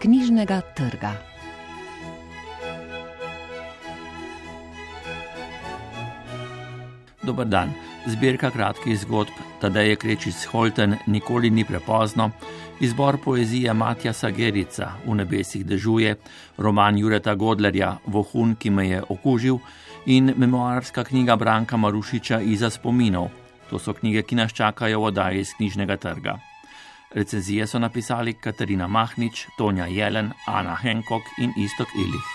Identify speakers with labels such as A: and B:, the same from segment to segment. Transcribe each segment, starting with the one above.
A: knjižnega trga.
B: Dober dan. Zbirka kratkih zgodb Tadeje Krečic Holten nikoli ni prepozno, izbor poezije Matja Sagerica v nebesih dežuje, roman Jureta Godlerja Vohun, ki me je okužil in memoarska knjiga Branka Marušiča Iza spominov. To so knjige, ki nas čakajo v oddaji iz knjižnega trga. Recenzije so napisali Katarina Mahnič, Tonja Jelen, Ana Henkok in Istok Ilih.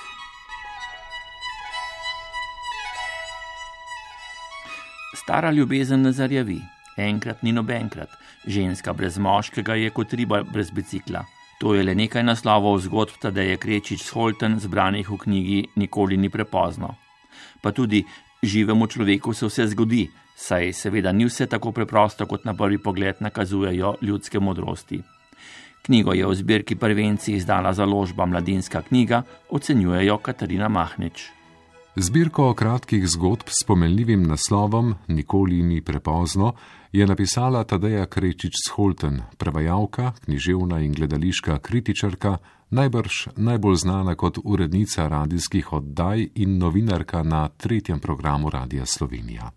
B: Stara ljubezen ne zarjavi, enkrat ni nobenkrat, ženska brez moškega je kot riba brez bicikla. To je le nekaj naslovov zgodb, da je Krečič Holten zbranih v knjigi Nikoli ni prepozno. Pa tudi živemu človeku se vse zgodi, saj seveda ni vse tako preprosto, kot na prvi pogled nakazujejo ljudske modrosti. Knjigo je v zbirki prvenci izdala založba Mladinska knjiga, ocenjujejo Katarina Mahnič.
C: Zbirko kratkih zgodb s pomenljivim naslovom Nikoli ni prepozno je napisala Tadeja Krečič Holten, prevajalka, književna in gledališka kritičarka, najbrž najbolj znana kot urednica radijskih oddaj in novinarka na tretjem programu Radia Slovenija.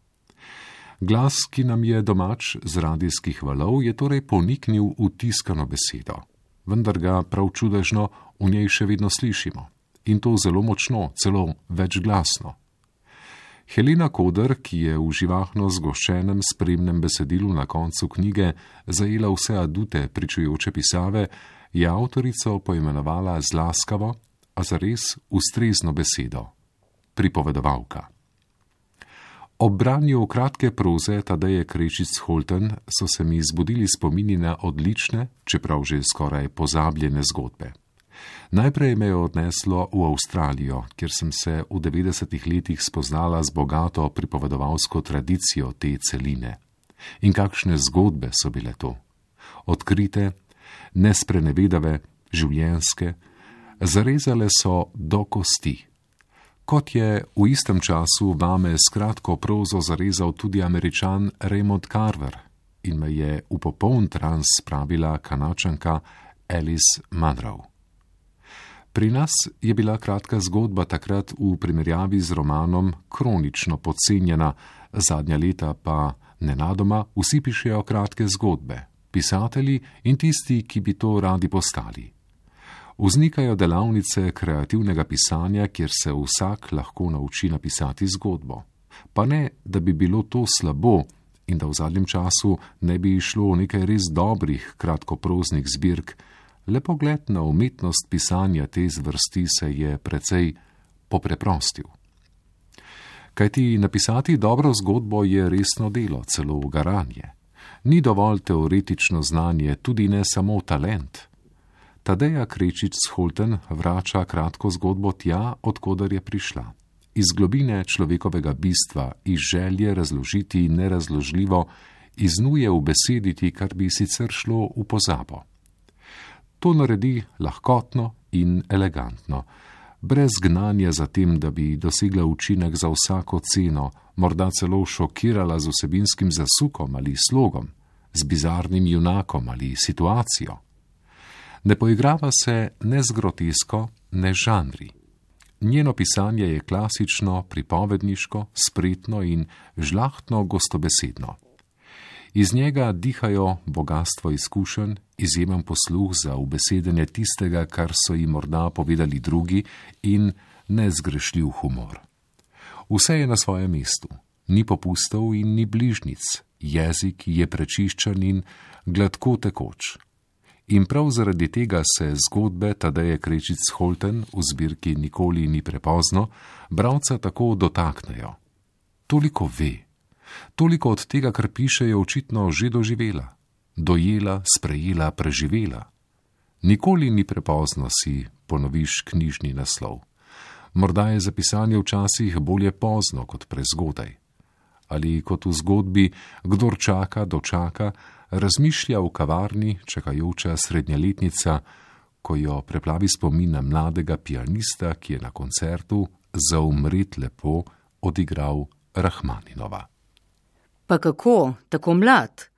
C: Glas, ki nam je domač z radijskih valov, je torej poniknil v tiskano besedo, vendar ga prav čudežno v njej še vedno slišimo in to zelo močno, celo večglasno. Helena Koder, ki je v živahno zgoščenem spremnem besedilu na koncu knjige zajela vse adute pričujoče pisave, je avtorico poimenovala z laskavo, a zares ustrezno besedo: pripovedovalka. Ob branju kratke proze Tadeje Krečic Holten so se mi zbudili spomini na odlične, čeprav že skoraj pozabljene zgodbe. Najprej me je odneslo v Avstralijo, kjer sem se v 90-ih letih spoznala z bogato pripovedovalsko tradicijo te celine. In kakšne zgodbe so bile to? Odkrite, nesprenevedave, življenske, zarezale so do kosti kot je v istem času vame s kratko prozo zarezal tudi američan Raymond Carver in me je v popoln trans spravila kanačanka Alice Munro. Pri nas je bila kratka zgodba takrat v primerjavi z romanom kronično podcenjena, zadnja leta pa nenadoma vsi pišejo kratke zgodbe, pisatelji in tisti, ki bi to radi postali. Vznikajo delavnice kreativnega pisanja, kjer se vsak lahko nauči napisati zgodbo. Pa ne, da bi bilo to slabo in da v zadnjem času ne bi išlo nekaj res dobrih kratkoproznih zbirk, le pogled na umetnost pisanja te zvrsti se je precej popreprostil. Kajti napisati dobro zgodbo je resno delo, celo garanje. Ni dovolj teoretično znanje, tudi ne samo talent. Tadeja Krečič Holten vrača kratko zgodbo tja, odkudar je prišla. Iz globine človekovega bistva, iz želje razložiti nerazložljivo, iznuje v besediti, kar bi sicer šlo v pozabo. To naredi lahkotno in elegantno, brez gnanja za tem, da bi dosegla učinek za vsako ceno, morda celo šokirala z vsebinskim zasukom ali slogom, z bizarnim junakom ali situacijo ne poigrava se ne z grotesko, ne žanri. Njeno pisanje je klasično, pripovedniško, spretno in žlahtno gostobesedno. Iz njega dihajo bogatstvo izkušenj, izjemen posluh za ubesedenje tistega, kar so jim morda povedali drugi, in nezgrešljiv humor. Vse je na svojem mestu, ni popustov in ni bližnic, jezik je prečiščen in gladko tekoč. In prav zaradi tega se zgodbe Tadeje Krečic Holten v zbirki Nikoli ni prepozno, bravca tako dotaknejo. Toliko ve, toliko od tega, kar piše, je očitno že doživela, dojela, sprejela, preživela. Nikoli ni prepozno si ponoviš knjižni naslov. Morda je zapisanje včasih bolje pozno kot prezgodaj. Ali kot v zgodbi, kdor čaka, dočaka, razmišlja v kavarni čakajoča srednjeletnica, ko jo preplavi spomin na mladega pianista, ki je na koncertu za umret lepo odigral Rahmaninova.
D: Pa kako, tako mlad?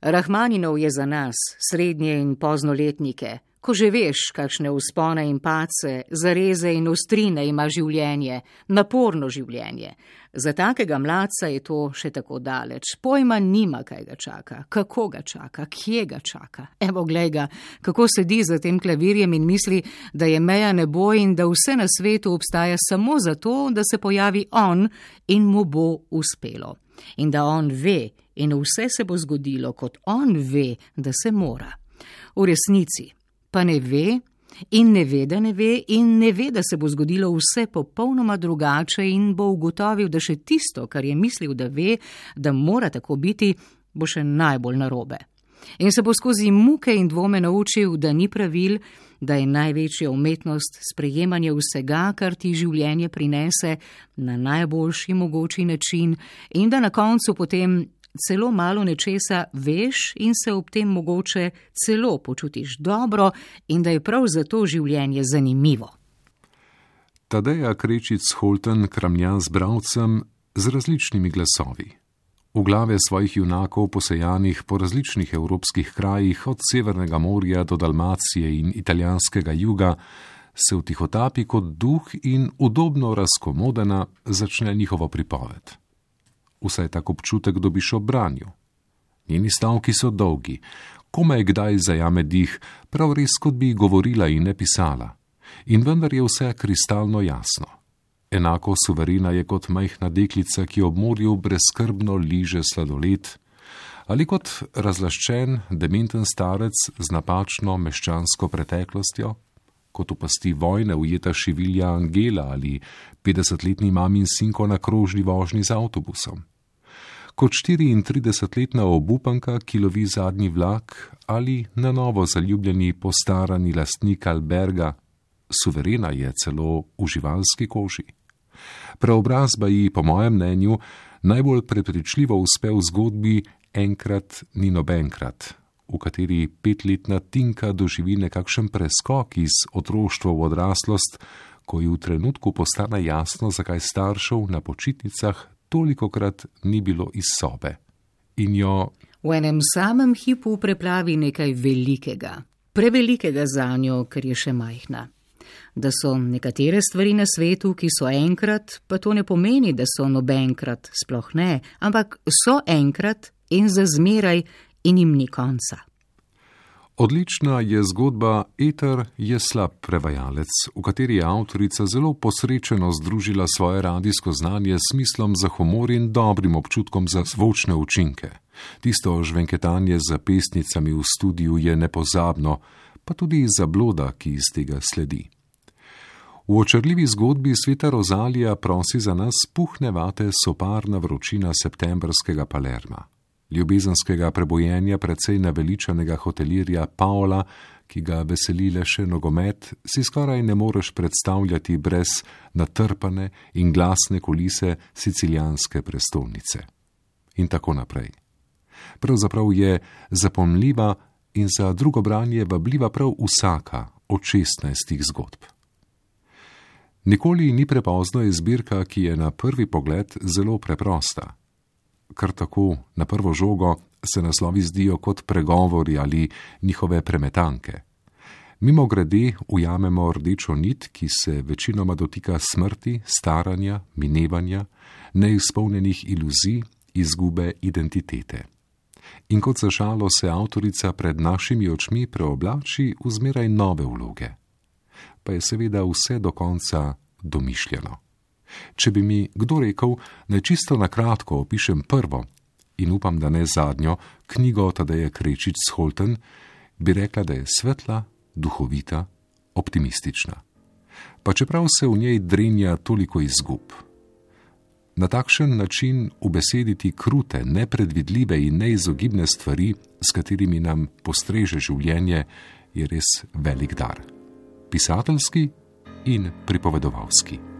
D: Rahmaninov je za nas, srednje in poznoletnike,
E: ko že veš, kakšne uspone in pace, zareze in ostrine ima življenje, naporno življenje. Za takega mladca je to še tako daleč. Pojma nima, kaj ga čaka, kako ga čaka, kje ga čaka. Evo, glej ga, kako sedi za tem klavirjem in misli, da je meja nebo in da vse na svetu obstaja samo zato, da se pojavi on in mu bo uspelo. In da on ve, in vse se bo zgodilo, kot on ve, da se mora. V resnici pa ne ve in ne ve, da ne ve in ne ve, da se bo zgodilo vse popolnoma drugače in bo ugotovil, da še tisto, kar je mislil, da ve, da mora tako biti, bo še najbolj narobe. In se bo skozi muke in dvome naučil, da ni pravil, da je največja umetnost sprejemanje vsega, kar ti življenje prinese na najboljši mogoči način in da na koncu potem celo malo nečesa veš in se ob tem mogoče celo počutiš dobro in da je prav zato življenje zanimivo.
C: Tadeja Krečic Holten kramlja z bravcem z različnimi glasovi. V glave svojih junakov posejanih po različnih evropskih krajih od Severnega morja do Dalmacije in italijanskega juga se vtihotapi kot duh in udobno razkomodena začne njihovo pripoved vsaj tak občutek dobiš ob branju. Njeni stavki so dolgi, komaj kdaj zajame dih, prav res kot bi govorila in ne pisala. In vendar je vse kristalno jasno. Enako suverena je kot majhna deklica, ki ob morju brezkrbno liže sladoled, ali kot razlaščen, dementen starec z napačno meščansko preteklostjo, kot v pasti vojne ujeta šivilja Angela ali 50-letni mamin sinko na krožni vožnji z avtobusom kot 34-letna obupanka, ki lovi zadnji vlak ali na novo zaljubljeni postarani lastnik Alberga, suverena je celo v živalski koži. Preobrazba ji, po mojem mnenju, najbolj prepričljivo uspe v zgodbi Enkrat ni nobenkrat, v kateri petletna Tinka doživi nekakšen preskok iz otroštva v odraslost, ko ji v trenutku postane jasno, zakaj staršev na počitnicah toliko krat ni bilo iz sobe. In jo
E: v enem samem hipu preplavi nekaj velikega, prevelikega za njo, ker je še majhna. Da so nekatere stvari na svetu, ki so enkrat, pa to ne pomeni, da so nobenkrat, sploh ne, ampak so enkrat in za zmeraj in jim ni konca.
C: Odlična je zgodba Eter je slab prevajalec, v kateri je avtorica zelo posrečeno združila svoje radijsko znanje s smislom za humor in dobrim občutkom za zvočne učinke. Tisto žvenketanje za pesnicami v studiu je nepozabno, pa tudi za bloda, ki iz tega sledi. V očrljivi zgodbi sveta Rozalija prosi za nas puhne vate soparna vročina septembrskega Palerma ljubezenskega prebojenja precej naveličanega hotelirja Paola, ki ga veseli le še nogomet, si skoraj ne moreš predstavljati brez natrpane in glasne kulise sicilijanske prestolnice. In tako naprej. Pravzaprav je zapomljiva in za drugo branje vabljiva prav vsaka od šestnajstih zgodb. Nikoli ni prepozno je zbirka, ki je na prvi pogled zelo preprosta kar tako na prvo žogo se naslovi zdijo kot pregovori ali njihove premetanke. Mimo grede ujamemo rdečo nit, ki se večinoma dotika smrti, staranja, minevanja, neizpolnjenih iluzij, izgube identitete. In kot za žalo se avtorica pred našimi očmi preoblači v zmeraj nove vloge. Pa je seveda vse do konca domišljeno. Če bi mi kdo rekel, da čisto na kratko opišem prvo in upam, da ne zadnjo knjigo Tadeja Krečič s Holten, bi rekla, da je svetla, duhovita, optimistična. Pa čeprav se v njej drenja toliko izgub. Na takšen način ubesediti krute, nepredvidljive in neizogibne stvari, s katerimi nam postreže življenje, je res velik dar. Pisateljski in pripovedovalski.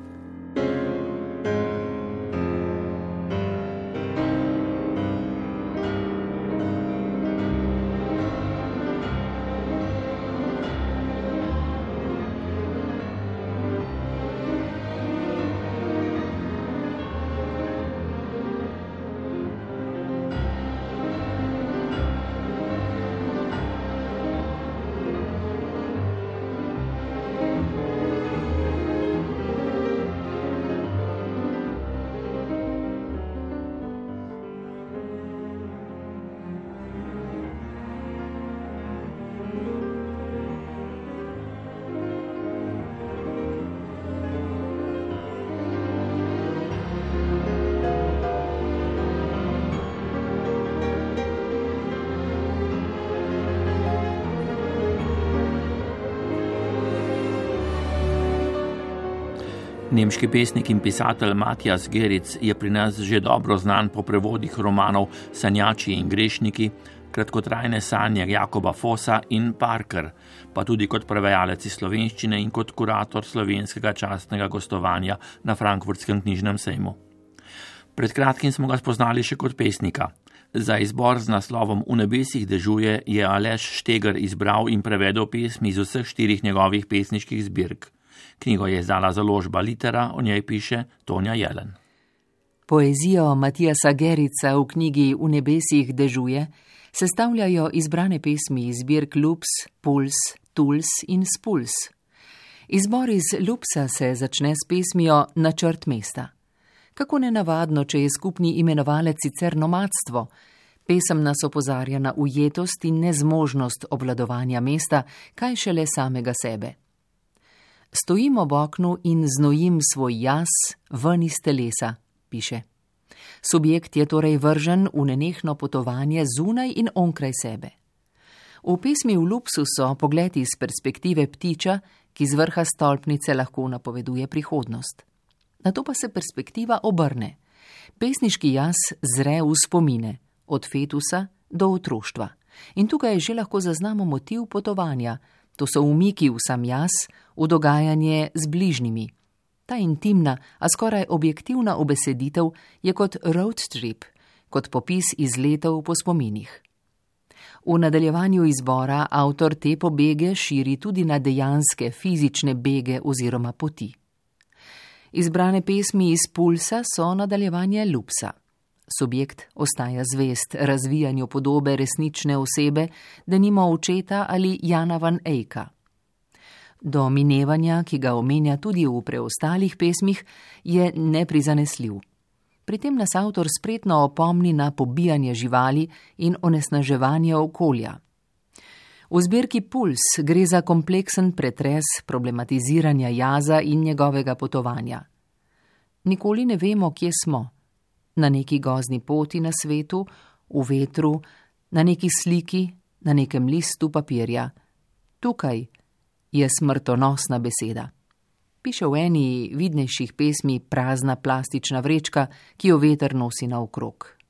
B: Nemški pesnik in pisatelj Matjas Geric je pri nas že dobro znan po prevodih romanov Sanjači in grešniki, kratkotrajne sanje Jakoba Fosa in Parker, pa tudi kot prevajalec iz slovenščine in kot kurator slovenskega častnega gostovanja na Frankfurtskem knjižnem sejmu. Pred kratkim smo ga spoznali še kot pesnika. Za izbor z naslovom V nebesih dežuje je Aleš Štegar izbral in prevedel pesmi iz vseh štirih njegovih pesniških zbirk. Knjigo je izdala založba Litera, o njej piše Tonja Jelen.
D: Poezijo Matijasa Gerica v knjigi V nebesih dežuje sestavljajo izbrane pesmi iz zbirk Lups, Puls, Tuls in Spuls. Izbor iz Lupsa se začne s pesmijo Načrt mesta. Kako nenavadno, če je skupni imenovalec sicer nomadstvo. Pesem nas opozarja na ujetost in nezmožnost obladovanja mesta, kaj šele samega sebe. Stojim ob oknu in znojim svoj jaz ven iz telesa, piše. Subjekt je torej vržen v nenehno potovanje zunaj in onkraj sebe. V pesmi v Lupsu so pogledi iz perspektive ptiča, ki z vrha stolpnice lahko napoveduje prihodnost. Na to pa se perspektiva obrne. Pesniški jaz zre v spomine, od fetusa do otroštva. In tukaj že lahko zaznamo motiv potovanja, to so umiki v sam jaz, v dogajanje z bližnjimi. Ta intimna, a skoraj objektivna obeseditev je kot road trip, kot popis izletov po spominih. V nadaljevanju izbora avtor te pobege širi tudi na dejanske fizične bege oziroma poti. Izbrane pesmi iz pulsa so nadaljevanje lupsa. Subjekt ostaja zvest razvijanju podobe resnične osebe, da nima očeta ali Jana van Eyka. Do minevanja, ki ga omenja tudi v preostalih pesmih, je neprizanesljiv. Pri tem nas avtor spretno opomni na pobijanje živali in onesnaževanje okolja. V zbirki Puls gre za kompleksen pretres problematiziranja jaza in njegovega potovanja. Nikoli ne vemo, kje smo na neki gozni poti na svetu, v vetru, na neki sliki, na nekem listu papirja. Tukaj je smrtonosna beseda. Piše v eni vidnejših pesmi prazna plastična vrečka, ki jo veter nosi naokrog.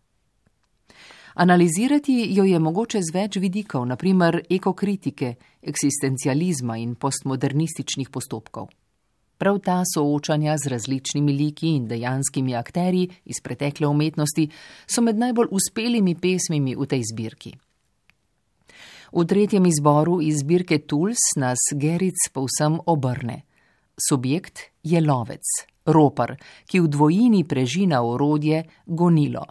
D: Analizirati jo je mogoče z več vidikov, naprimer ekokritike, eksistencializma in postmodernističnih postopkov. Prav ta soočanja z različnimi liki in dejanskimi akteri iz pretekle umetnosti so med najbolj uspelimi pesmimi v tej zbirki. V tretjem izboru iz zbirke Tools nas Geric povsem obrne. Subjekt je lovec, ropar, ki v dvojini prežina orodje gonilo.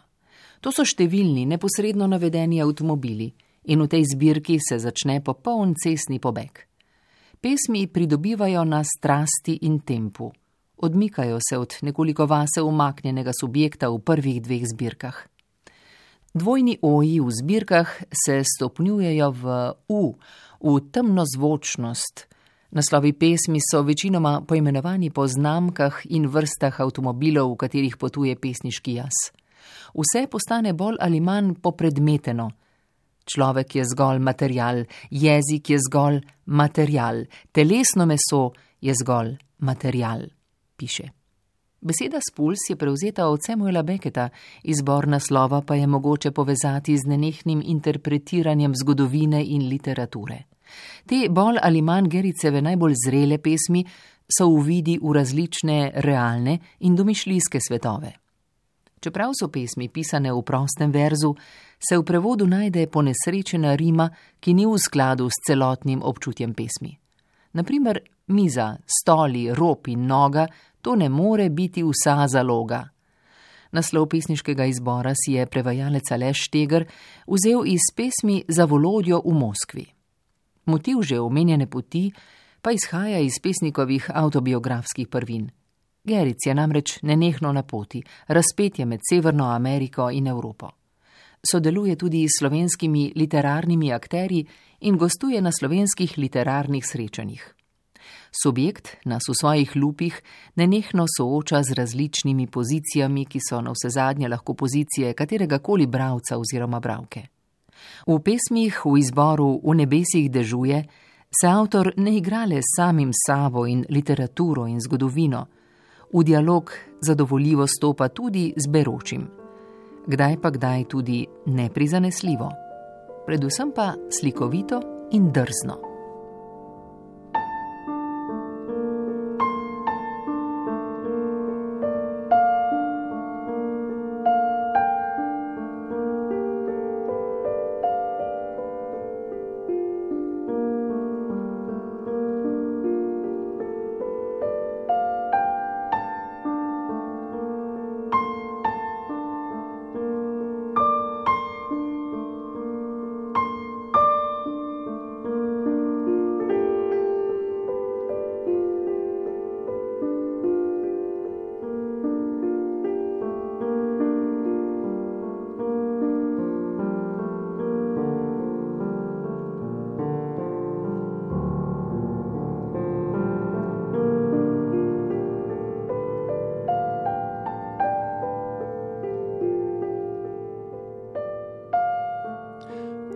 D: To so številni neposredno navedeni avtomobili in v tej zbirki se začne popoln cestni pobeg pesmi pridobivajo na strasti in tempu. Odmikajo se od nekoliko vase umaknjenega subjekta v prvih dveh zbirkah. Dvojni oji v zbirkah se stopnjujejo v U, v temno zvočnost. Naslovi pesmi so večinoma poimenovani po znamkah in vrstah avtomobilov, v katerih potuje pesniški jaz. Vse postane bolj ali manj popredmeteno, Človek je zgolj material, jezik je zgolj material, telesno meso je zgolj material, piše. Beseda spuls je prevzeta od Samuela Becketa, izbor naslova pa je mogoče povezati z nenehnim interpretiranjem zgodovine in literature. Te bolj ali manj Gericeve najbolj zrele pesmi so uvidi v različne realne in domišljijske svetove. Čeprav so pesmi pisane v prostem verzu, se v prevodu najde ponesrečena rima, ki ni v skladu s celotnim občutjem pesmi. Naprimer, miza, stoli, rop in noga, to ne more biti vsa zaloga. Naslov pesniškega izbora si je prevajalec Aleš Štegar vzel iz pesmi za volodjo v Moskvi. Motiv že omenjene poti pa izhaja iz pesnikovih autobiografskih prvin. Geric je namreč nenehno na poti, razpetje med Severno Ameriko in Evropo sodeluje tudi s slovenskimi literarnimi akteri in gostuje na slovenskih literarnih srečanjih. Subjekt nas v svojih lupih nenehno sooča z različnimi pozicijami, ki so na vse zadnje lahko pozicije katerega koli bravca oziroma bravke. V pesmih v izboru V nebesih dežuje se avtor ne igra le samim sabo in literaturo in zgodovino. V dialog zadovoljivo stopa tudi z beročim, kdaj pa kdaj tudi neprizanesljivo, predvsem pa slikovito in drzno.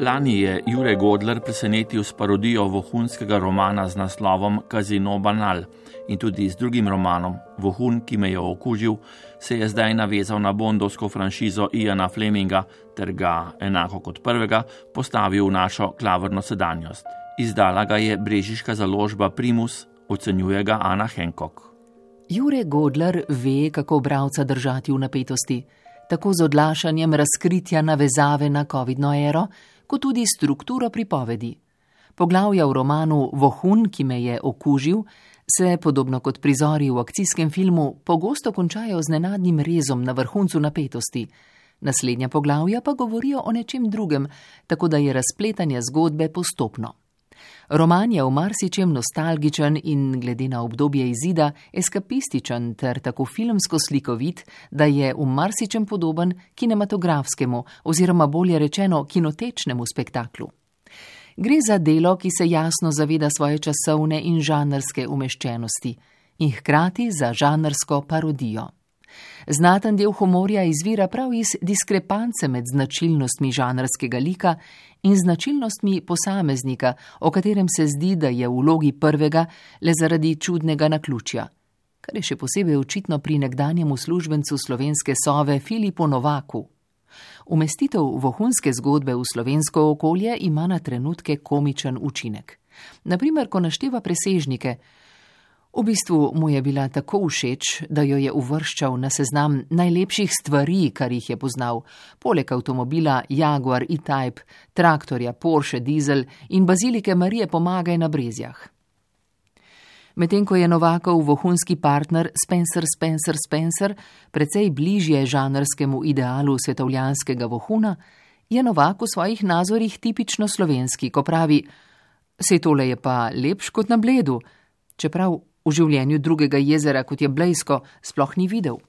B: Lani je Jure Godler presenetil s parodijo vohunskega romana z naslovom Kazino Banal in tudi z drugim romanom Vohun, ki me je okužil, se je zdaj navezal na bondovsko franšizo Iana Fleminga ter ga, enako kot prvega, postavil v našo klavrno sedanjost. Izdala ga je brežiška založba Primus, ocenjuje ga Ana Henkok.
D: Jure Godler ve, kako bralca držati v napetosti, tako z odlašanjem razkritja navezave na COVID-no ero, kot tudi strukturo pripovedi. Poglavja v romanu Vohun, ki me je okužil, se, podobno kot prizori v akcijskem filmu, pogosto končajo z nenadnim rezom na vrhuncu napetosti. Naslednja poglavja pa govorijo o nečem drugem, tako da je razpletanje zgodbe postopno. Roman je v marsičem nostalgičen in, glede na obdobje izida, eskapističen ter tako filmsko slikovit, da je v marsičem podoben kinematografskemu oziroma bolje rečeno kinotečnemu spektaklu. Gre za delo, ki se jasno zaveda svoje časovne in žanrske umeščenosti in hkrati za žanrsko parodijo. Znaten del humorja izvira prav iz diskrepance med značilnostmi žanrskega lika in značilnostmi posameznika, o katerem se zdi, da je v vlogi prvega le zaradi čudnega naključja, kar je še posebej očitno pri nekdanjem uslužbencu slovenske sove Filipu Novaku. Umestitev vohunske zgodbe v slovensko okolje ima na trenutke komičen učinek. Naprimer, ko našteva presežnike, V bistvu mu je bila tako všeč, da jo je uvrščal na seznam najlepših stvari, kar jih je poznal, poleg avtomobila Jaguar E-Type, traktorja Porsche Diesel in bazilike Marije Pomagaj na Brezjah. Medtem ko je Novakov vohunski partner Spencer Spencer Spencer precej bližje žanrskemu idealu svetovljanskega vohuna, je Novak v svojih nazorih tipično slovenski, ko pravi: Sej tole je pa lepš kot na bledu, čeprav v življenju drugega jezera, kot je Blejsko, sploh ni videl.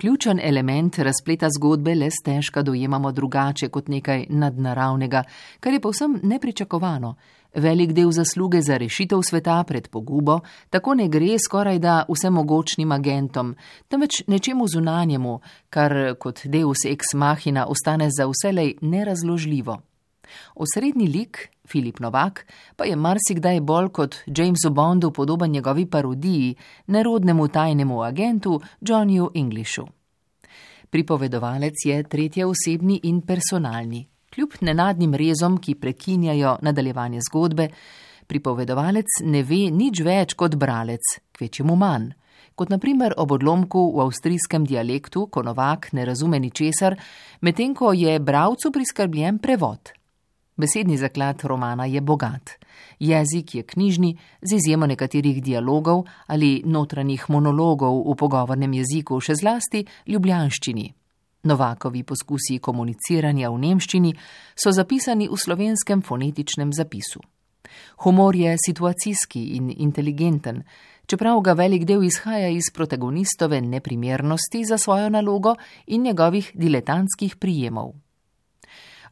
D: Ključen element razpleta zgodbe le stežka dojemamo drugače kot nekaj nadnaravnega, kar je povsem nepričakovano. Velik del zasluge za rešitev sveta pred pogubo tako ne gre skoraj da vsemogočnim agentom, temveč nečemu zunanjemu, kar kot deus ex machina ostane za vselej nerazložljivo. Osrednji lik, Filip Novak, pa je marsikdaj bolj kot Jamesu Bondu podoben njegovi parodiji, nerodnemu tajnemu agentu Johnnyju Englishu. Pripovedovalec je tretje osebni in personalni. Kljub nenadnim rezom, ki prekinjajo nadaljevanje zgodbe, pripovedovalec ne ve nič več kot bralec, kvečemu manj. Kot naprimer ob odlomku v avstrijskem dialektu, ko Novak ne razume ničesar, medtem ko je bralcu priskrbljen prevod. Besedni zaklad romana je bogat. Jezik je knjižni, z izjemo nekaterih dialogov ali notranjih monologov v pogovornem jeziku, še zlasti ljubljanščini. Novakovi poskusi komuniciranja v nemščini so zapisani v slovenskem fonetičnem zapisu. Humor je situacijski in inteligenten, čeprav ga velik del izhaja iz protagonistove neprimernosti za svojo nalogo in njegovih diletantskih prijemov.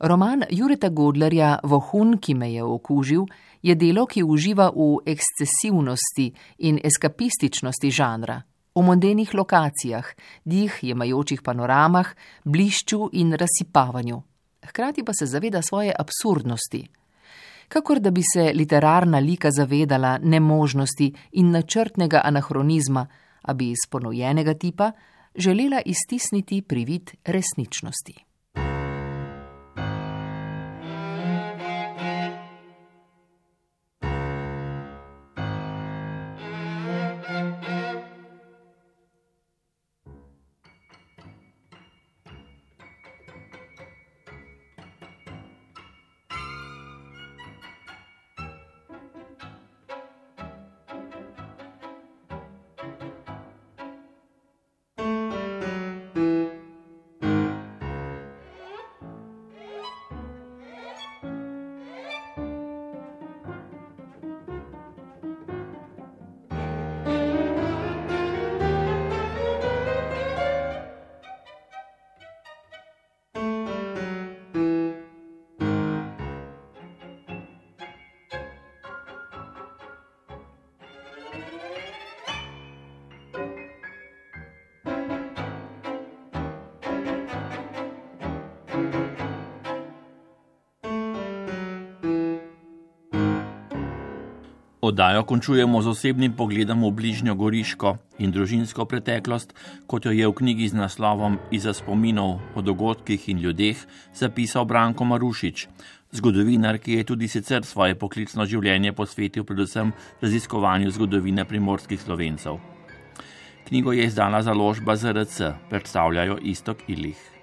D: Roman Jureta Godlerja Vohun, ki me je okužil, je delo, ki uživa v ekscesivnosti in eskapističnosti žanra, v mondenih lokacijah, dih jemajočih panoramah, blišču in razsipavanju. Hkrati pa se zaveda svoje absurdnosti. Kakor da bi se literarna lika zavedala nemožnosti in načrtnega anahronizma, a bi iz ponujenega tipa želela iztisniti privid resničnosti.
B: Oddajo končujemo z osebnim pogledom v bližnjo goriško in družinsko preteklost, kot jo je v knjigi z naslovom Iza spominov o dogodkih in ljudeh zapisal Branko Marušič, zgodovinar, ki je tudi sicer svoje poklicno življenje posvetil predvsem raziskovanju zgodovine primorskih slovencev. Knjigo je izdala založba ZRC, predstavljajo Istok Ilih.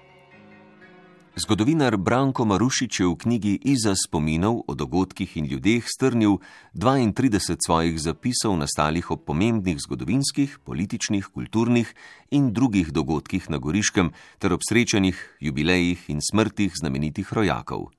A: Zgodovinar Branko Marušič je v knjigi Iza spominov o dogodkih in ljudeh strnil 32 svojih zapisov nastalih ob pomembnih zgodovinskih, političnih, kulturnih in drugih dogodkih na Goriškem ter ob srečanjih, jubilejih in smrtih znamenitih rojakov.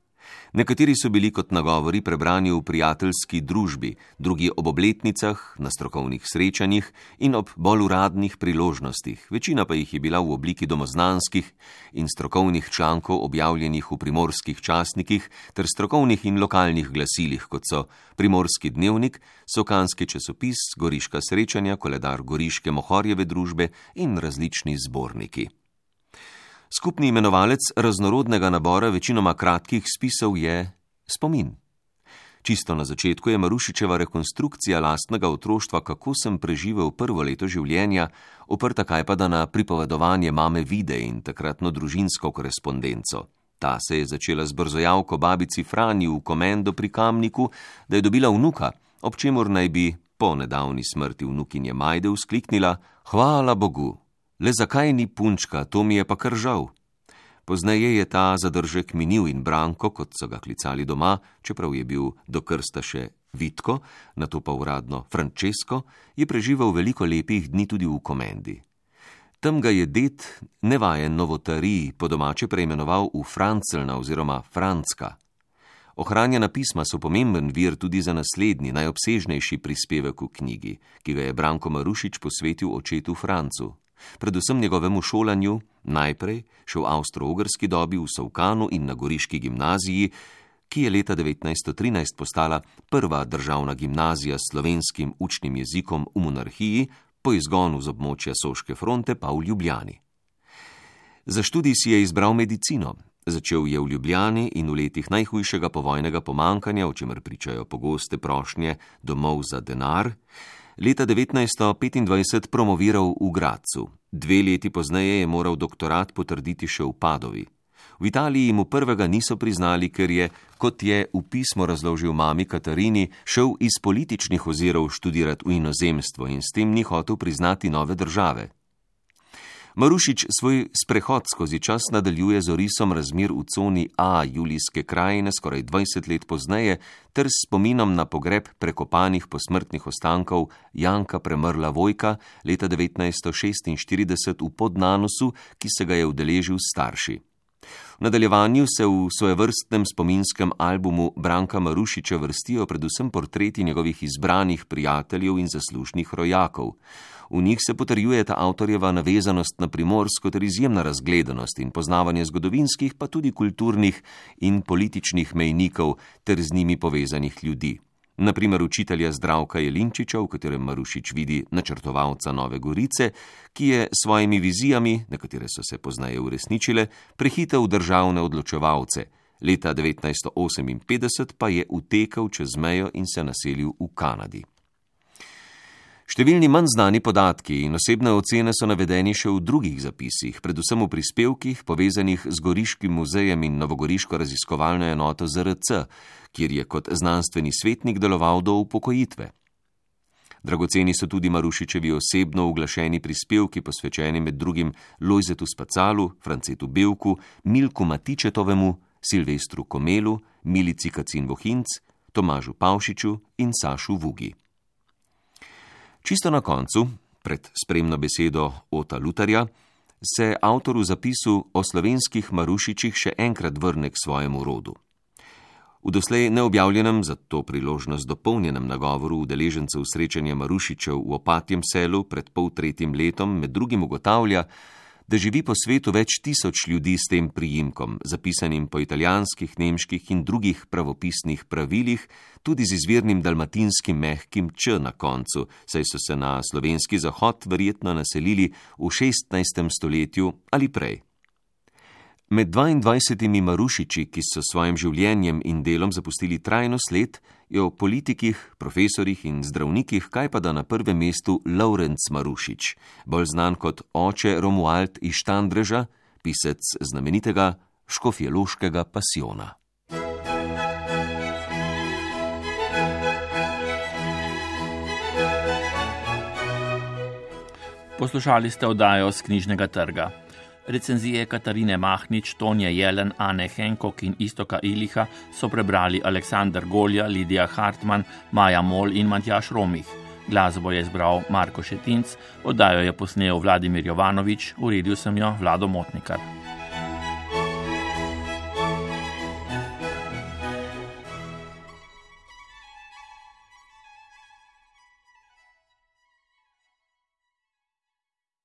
A: Nekateri so bili kot nagovori prebrani v prijateljski družbi, drugi ob obletnicah, na strokovnih srečanjih in ob bolj uradnih priložnostih, večina pa jih je bila v obliki domoznanskih in strokovnih člankov objavljenih v primorskih časnikih ter strokovnih in lokalnih glasilih, kot so Primorski dnevnik, Sokanski časopis, Goriška srečanja, koledar Goriške mohorjeve družbe in različni zborniki. Skupni imenovalec raznorodnega nabora večinoma kratkih spisov je spomin. Čisto na začetku je Marušičeva rekonstrukcija lastnega otroštva, kako sem preživel prvo leto življenja, oprta kaj pa da na pripovedovanje mame Vide in takratno družinsko korespondenco. Ta se je začela z brzojavko babici Franji v komendo pri Kamniku, da je dobila vnuka, ob čemur naj bi po nedavni smrti vnukinje Majde uskliknila: Hvala Bogu, Le zakaj ni punčka, to mi je pa kar žal. Pozneje je ta zadržek minil in Branko, kot so ga klicali doma, čeprav je bil do krsta še Vitko, na to pa uradno Francesco, je preživel veliko lepih dni tudi v komendi. Tam ga je det, nevajen novotariji, po domače preimenoval v Francelna oziroma Francka. Ohranjena pisma so pomemben vir tudi za naslednji, najobsežnejši prispevek v knjigi, ki ga je Branko Marušič posvetil očetu Francu predvsem njegovemu šolanju, najprej še v avstro-ogrski dobi v Savkanu in na Goriški gimnaziji, ki je leta 1913 postala prva državna gimnazija s slovenskim učnim jezikom v monarhiji, po izgonu z območja Soške fronte pa v Ljubljani. Za študij si je izbral medicino. Začel je v Ljubljani in v letih najhujšega povojnega pomankanja, o čemer pričajo pogoste prošnje domov za denar, leta 1925 promoviral v Gracu. Dve leti pozneje je moral doktorat potrditi še v Padovi. V Italiji mu prvega niso priznali, ker je, kot je v pismo razložil mami Katarini, šel iz političnih ozirov študirati v inozemstvo in s tem ni hotel priznati nove države. Marušič svoj sprehod skozi čas nadaljuje z orisom razmir v coni A Julijske krajine skoraj 20 let pozneje ter spominom na pogreb prekopanih posmrtnih ostankov Janka Premrla Vojka leta 1946 v Podnanusu, ki se ga je udeležil starši. V nadaljevanju se v svojevrstnem spominskem albumu Branka Marušiča vrstijo predvsem portreti njegovih izbranih prijateljev in zaslužnih rojakov. V njih se potrjuje ta avtorjeva navezanost na primorsko ter izjemna razgledanost in poznavanje zgodovinskih, pa tudi kulturnih in političnih mejnikov ter z njimi povezanih ljudi naprimer učitelja Zdravka Jelinčiča, v katerem Marušič vidi načrtovalca Nove Gorice, ki je s svojimi vizijami, nekatere so se poznaje uresničile, prehitev državne odločevalce. Leta 1958 pa je utekal čez mejo in se naselil v Kanadi. Številni manj znani podatki in osebne ocene so navedeni še v drugih zapisih, predvsem v prispevkih povezanih z Goriškim muzejem in Novogoriško raziskovalno enoto ZRC, kjer je kot znanstveni svetnik deloval do upokojitve. Dragoceni so tudi Marušičevi osebno uglašeni prispevki, posvečeni med drugim Lojzetu Spacalu, Francetu Belku, Milku Matičetovemu, Silvestru Komelu, Milici Kacin Vohinc, Tomažu Pavšiču in Sašu Vugi. Čisto na koncu, pred spremno besedo Ota Lutarja, se avtor v zapisu o slovenskih Marušičih še enkrat vrne k svojemu rodu. V doslej neobjavljenem, za to priložnost dopolnjenem nagovoru udeležencev srečanja Marušičev v opatjem selu pred pol tretjim letom med drugim ugotavlja, da živi po svetu več tisoč ljudi s tem prijimkom, zapisanim po italijanskih, nemških in drugih pravopisnih pravilih, tudi z izvirnim dalmatinskim mehkim č na koncu, saj so se na slovenski zahod verjetno naselili v 16. stoletju ali prej. Med 22 Marušiči, ki so s svojim življenjem in delom zapustili trajno sled, je o politikih, profesorjih in zdravnikih kaj pa da na prvem mestu Laurenc Marušič, bolj znan kot oče Romuald iz Štandreža, pisec znamenitega škofjeloškega pasiona.
B: Poslušali ste oddajo z knjižnega trga. Recenzije Katarine Mahnič, Tonje Jelen, Ane Henkok in Istoka Iliha so prebrali Aleksandr Golja, Lidija Hartmann, Maja Mol in Matjaš Romih. Glasbo je izbral Marko Šetinc, oddajo je posnel Vladimir Jovanovič, uredil sem jo Vlado Motnikar.